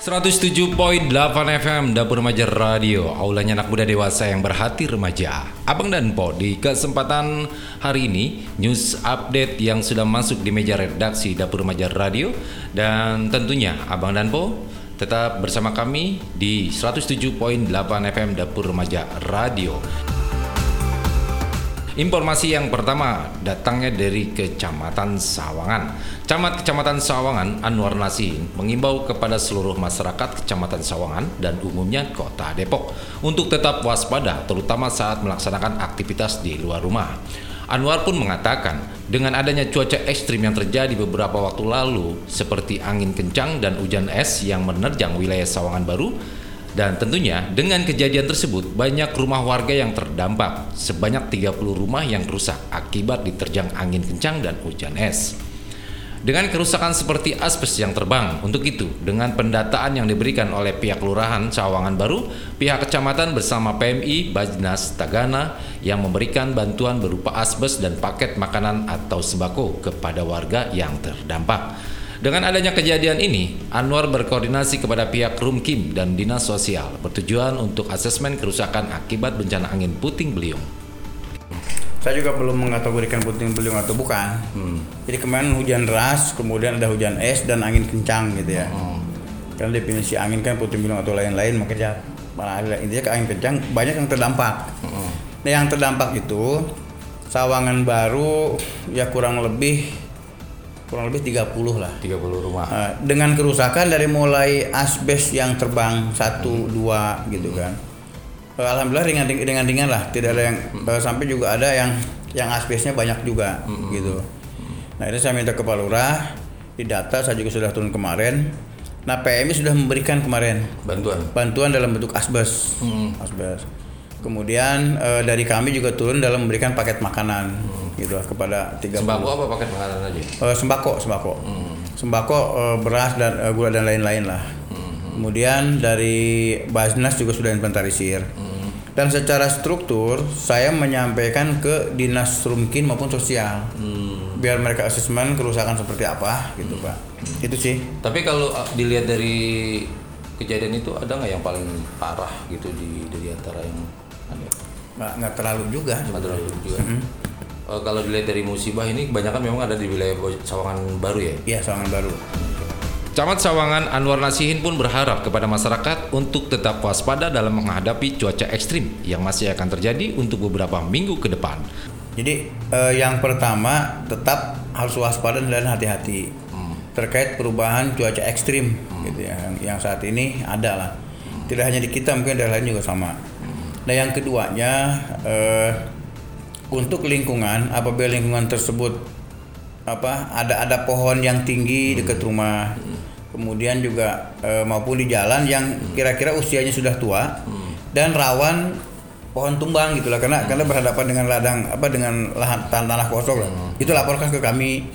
107.8 FM Dapur Remaja Radio. Aulanya anak muda dewasa yang berhati remaja. Abang dan Po di kesempatan hari ini News update yang sudah masuk di meja redaksi Dapur Remaja Radio. Dan tentunya Abang dan Po tetap bersama kami di 107.8 FM Dapur Remaja Radio Informasi yang pertama datangnya dari Kecamatan Sawangan. Camat Kecamatan Sawangan Anwar Nasin mengimbau kepada seluruh masyarakat Kecamatan Sawangan dan umumnya Kota Depok untuk tetap waspada terutama saat melaksanakan aktivitas di luar rumah. Anwar pun mengatakan, dengan adanya cuaca ekstrim yang terjadi beberapa waktu lalu, seperti angin kencang dan hujan es yang menerjang wilayah Sawangan Baru, dan tentunya dengan kejadian tersebut banyak rumah warga yang terdampak, sebanyak 30 rumah yang rusak akibat diterjang angin kencang dan hujan es. Dengan kerusakan seperti asbes yang terbang, untuk itu dengan pendataan yang diberikan oleh pihak kelurahan Sawangan Baru, pihak kecamatan bersama PMI Bajnas Tagana yang memberikan bantuan berupa asbes dan paket makanan atau sembako kepada warga yang terdampak. Dengan adanya kejadian ini, Anwar berkoordinasi kepada pihak Rumkim dan Dinas Sosial bertujuan untuk asesmen kerusakan akibat bencana angin puting beliung. Saya juga belum mengkategorikan puting beliung atau bukan. Hmm. Jadi kemarin hujan deras, kemudian ada hujan es dan angin kencang gitu ya. Hmm. Karena definisi angin kan puting beliung atau lain-lain, makanya malah intinya ke angin kencang banyak yang terdampak. Hmm. Nah yang terdampak itu Sawangan Baru ya kurang lebih kurang lebih 30 lah. 30 rumah. Uh, dengan kerusakan dari mulai asbes yang terbang satu hmm. dua gitu kan. Uh, alhamdulillah ringan ringan ringan lah. Tidak ada yang hmm. uh, sampai juga ada yang yang asbesnya banyak juga hmm. gitu. nah itu saya minta ke Pak Lurah di data saya juga sudah turun kemarin. Nah PMI sudah memberikan kemarin bantuan? bantuan dalam bentuk asbes. Hmm. asbes kemudian uh, dari kami juga turun dalam memberikan paket makanan hmm gitu kepada tiga sembako apa paket makanan aja uh, sembako sembako hmm. sembako uh, beras dan uh, gula dan lain-lain lah hmm. kemudian dari Basnas juga sudah inventarisir hmm. dan secara struktur saya menyampaikan ke dinas rumkin maupun sosial hmm. biar mereka asesmen kerusakan seperti apa gitu hmm. pak hmm. itu sih tapi kalau dilihat dari kejadian itu ada nggak yang paling parah gitu di dari antara yang nggak nggak terlalu juga nggak terlalu juga mm -hmm uh, kalau dilihat dari musibah ini kebanyakan memang ada di wilayah Sawangan Baru ya? Iya, Sawangan Baru. Camat Sawangan Anwar Nasihin pun berharap kepada masyarakat untuk tetap waspada dalam menghadapi cuaca ekstrim yang masih akan terjadi untuk beberapa minggu ke depan. Jadi eh, yang pertama tetap harus waspada dan hati-hati hmm. terkait perubahan cuaca ekstrim hmm. gitu ya yang, yang saat ini ada lah. Hmm. Tidak hanya di kita mungkin daerah lain juga sama. Hmm. Nah yang keduanya eh, untuk lingkungan apabila lingkungan tersebut apa ada ada pohon yang tinggi dekat rumah kemudian juga e, maupun di jalan yang kira-kira usianya sudah tua dan rawan pohon tumbang gitulah karena karena berhadapan dengan ladang apa dengan lahan tanah kosong lah. itu laporkan ke kami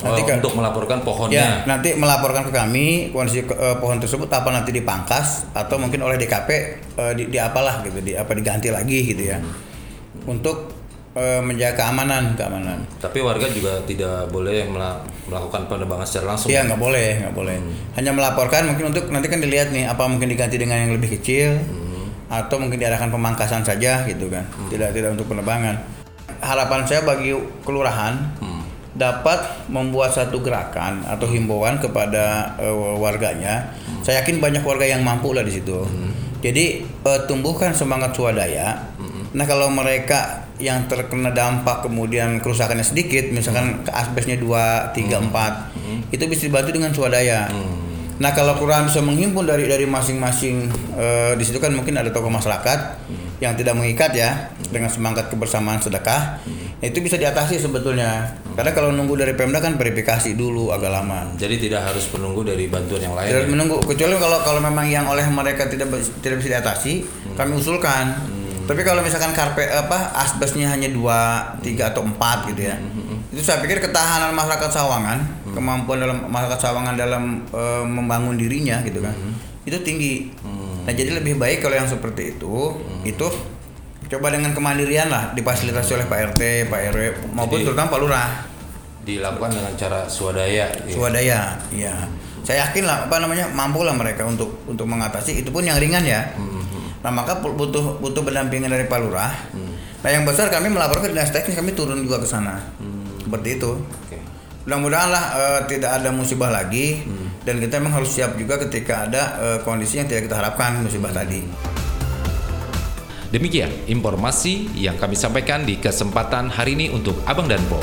nanti oh, untuk melaporkan pohonnya ya, nanti melaporkan ke kami kondisi e, pohon tersebut apa nanti dipangkas atau mungkin oleh DKP e, di, di apalah gitu di apa diganti lagi gitu ya hmm. untuk Eh, menjaga keamanan keamanan. Tapi warga juga tidak boleh melakukan penerbangan secara langsung. Iya nggak boleh nggak boleh. Hmm. Hanya melaporkan mungkin untuk nanti kan dilihat nih apa mungkin diganti dengan yang lebih kecil hmm. atau mungkin diarahkan pemangkasan saja gitu kan. Hmm. Tidak tidak untuk penerbangan. Harapan saya bagi kelurahan hmm. Dapat membuat satu gerakan atau himbauan kepada uh, warganya. Hmm. Saya yakin banyak warga yang mampu lah di situ. Hmm. Jadi uh, tumbuhkan semangat swadaya. Hmm. Nah kalau mereka yang terkena dampak kemudian kerusakannya sedikit misalkan hmm. asbesnya 2, 3, hmm. 4 hmm. itu bisa dibantu dengan swadaya hmm. nah kalau kurang bisa menghimpun dari dari masing-masing uh, di situ kan mungkin ada tokoh masyarakat hmm. yang tidak mengikat ya hmm. dengan semangat kebersamaan sedekah hmm. Nah, itu bisa diatasi sebetulnya hmm. karena kalau nunggu dari Pemda kan verifikasi dulu agak lama jadi tidak harus menunggu dari bantuan yang lain tidak ya? menunggu kecuali kalau kalau memang yang oleh mereka tidak tidak bisa diatasi hmm. kami usulkan hmm tapi kalau misalkan karpet apa asbesnya hanya dua, tiga atau empat gitu ya, mm-hmm. itu saya pikir ketahanan masyarakat Sawangan, mm-hmm. kemampuan dalam masyarakat Sawangan dalam e, membangun dirinya gitu kan, mm-hmm. itu tinggi. Mm-hmm. Nah jadi lebih baik kalau yang seperti itu, mm-hmm. itu coba dengan kemandirian lah difasilitasi oleh Pak RT, Pak RW maupun jadi, terutama Pak Lurah. dilakukan dengan cara swadaya. ya. swadaya iya. Saya yakin lah apa namanya mampu lah mereka untuk untuk mengatasi. Itu pun yang ringan ya. Nah maka butuh butuh pendampingan dari Pak Lurah. Nah yang besar kami melaporkan ke dinas teknis kami turun juga ke sana. Seperti itu. Oke. mudah-mudahan lah eh, tidak ada musibah lagi. Dan kita memang harus siap juga ketika ada eh, kondisi yang tidak kita harapkan musibah tadi Demikian informasi yang kami sampaikan di kesempatan hari ini untuk Abang dan Po.